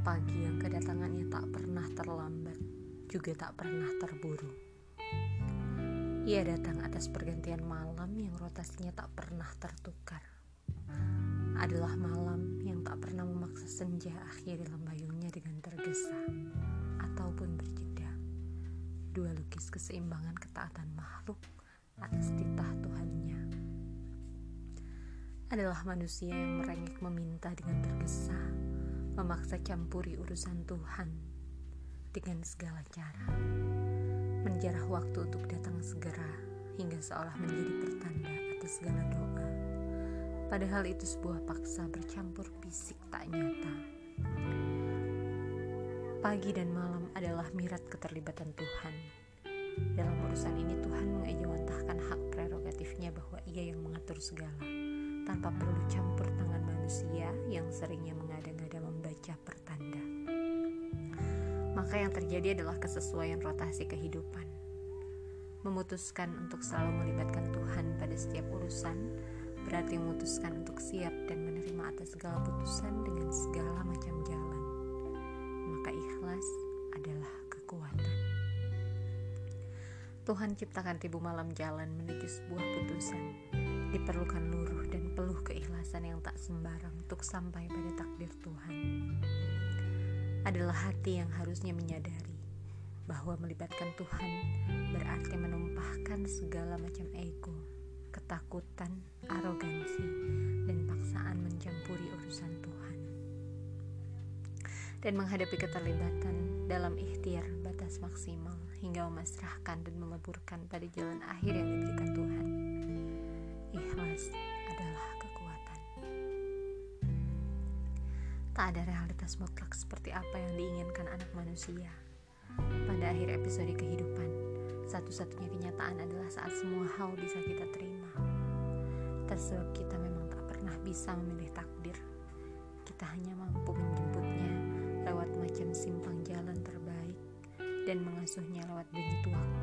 Pagi yang kedatangannya tak pernah terlambat, juga tak pernah terburu. Ia datang atas pergantian malam yang rotasinya tak pernah tertukar. Adalah malam yang tak pernah memaksa senja akhiri lembayungnya dengan tergesa ataupun berjeda. Dua lukis keseimbangan ketaatan makhluk atas titah Tuhannya. Adalah manusia yang merengek meminta dengan tergesa, memaksa campuri urusan Tuhan dengan segala cara. Menjarah waktu untuk datang segera hingga seolah menjadi pertanda atas segala doa. Padahal itu sebuah paksa bercampur fisik tak nyata. Pagi dan malam adalah mirat keterlibatan Tuhan. Dalam urusan ini Tuhan mengejawantahkan hak prerogatifnya bahwa ia yang mengatur segala, tanpa perlu campur tangan manusia yang seringnya mengada-ngada membaca pertanda. Maka yang terjadi adalah kesesuaian rotasi kehidupan. Memutuskan untuk selalu melibatkan Tuhan pada setiap urusan berarti memutuskan untuk siap dan menerima atas segala putusan dengan segala macam jalan. Maka ikhlas adalah kekuatan. Tuhan ciptakan tibu malam jalan menuju sebuah putusan. Diperlukan luruh dan peluh keikhlasan yang tak sembarang untuk sampai pada takdir Tuhan. Adalah hati yang harusnya menyadari bahwa melibatkan Tuhan berarti menumpahkan segala macam ego ketakutan, arogansi, dan paksaan mencampuri urusan Tuhan. Dan menghadapi keterlibatan dalam ikhtiar batas maksimal hingga memasrahkan dan meleburkan pada jalan akhir yang diberikan Tuhan. Ikhlas Tak ada realitas mutlak seperti apa yang diinginkan anak manusia. Pada akhir episode kehidupan, satu-satunya kenyataan adalah saat semua hal bisa kita terima. Tersebab kita memang tak pernah bisa memilih takdir. Kita hanya mampu menjemputnya lewat macam simpang jalan terbaik dan mengasuhnya lewat begitu waktu